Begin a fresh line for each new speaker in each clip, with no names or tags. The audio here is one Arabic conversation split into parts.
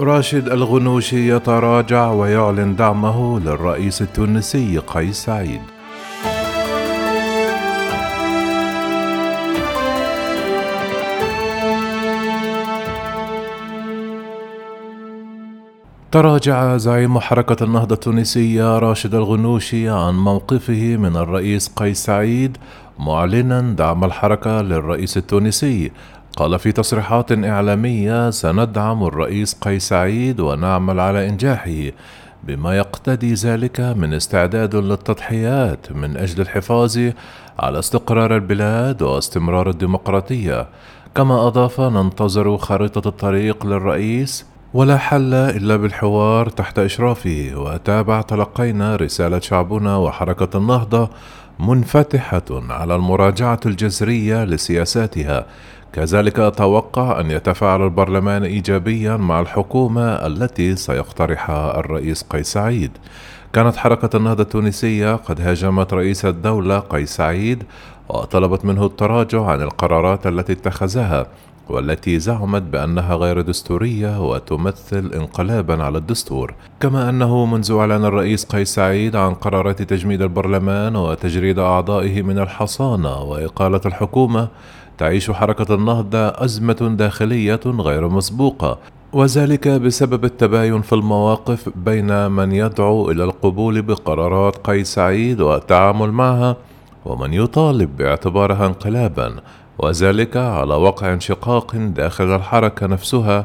راشد الغنوشي يتراجع ويعلن دعمه للرئيس التونسي قيس سعيد. تراجع زعيم حركة النهضة التونسية راشد الغنوشي عن موقفه من الرئيس قيس سعيد معلنا دعم الحركة للرئيس التونسي قال في تصريحات إعلامية سندعم الرئيس قيس سعيد ونعمل على إنجاحه بما يقتضي ذلك من استعداد للتضحيات من أجل الحفاظ على استقرار البلاد واستمرار الديمقراطية. كما أضاف ننتظر خريطة الطريق للرئيس ولا حل إلا بالحوار تحت إشرافه. وأتابع تلقينا رسالة شعبنا وحركة النهضة منفتحة على المراجعة الجذرية لسياساتها. كذلك أتوقع أن يتفاعل البرلمان إيجابيا مع الحكومة التي سيقترحها الرئيس قيس سعيد. كانت حركة النهضة التونسية قد هاجمت رئيس الدولة قيس سعيد وطلبت منه التراجع عن القرارات التي اتخذها. والتي زعمت بأنها غير دستورية وتمثل انقلابا على الدستور. كما أنه منذ إعلان الرئيس قيس سعيد عن قرارات تجميد البرلمان وتجريد أعضائه من الحصانة وإقالة الحكومة تعيش حركة النهضه أزمة داخلية غير مسبوقة وذلك بسبب التباين في المواقف بين من يدعو إلى القبول بقرارات قيس سعيد والتعامل معها ومن يطالب باعتبارها انقلابا. وذلك على وقع انشقاق داخل الحركة نفسها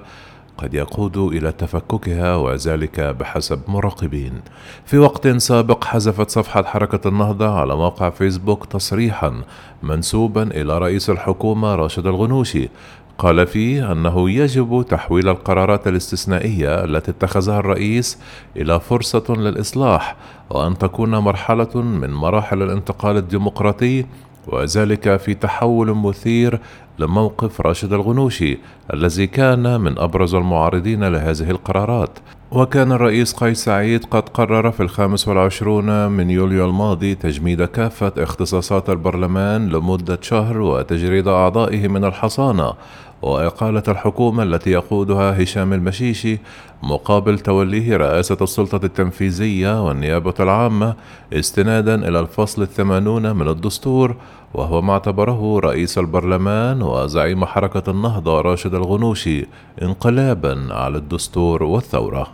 قد يقود إلى تفككها وذلك بحسب مراقبين. في وقت سابق حذفت صفحة حركة النهضة على موقع فيسبوك تصريحا منسوبا إلى رئيس الحكومة راشد الغنوشي قال فيه أنه يجب تحويل القرارات الاستثنائية التي اتخذها الرئيس إلى فرصة للإصلاح وأن تكون مرحلة من مراحل الانتقال الديمقراطي وذلك في تحول مثير لموقف راشد الغنوشي الذي كان من أبرز المعارضين لهذه القرارات. وكان الرئيس قيس سعيد قد قرر في الخامس والعشرون من يوليو الماضي تجميد كافة اختصاصات البرلمان لمدة شهر وتجريد أعضائه من الحصانة وإقالة الحكومة التي يقودها هشام المشيشي مقابل توليه رئاسة السلطة التنفيذية والنيابة العامة استنادا إلى الفصل الثمانون من الدستور وهو ما اعتبره رئيس البرلمان وزعيم حركة النهضة راشد الغنوشي انقلابا على الدستور والثورة.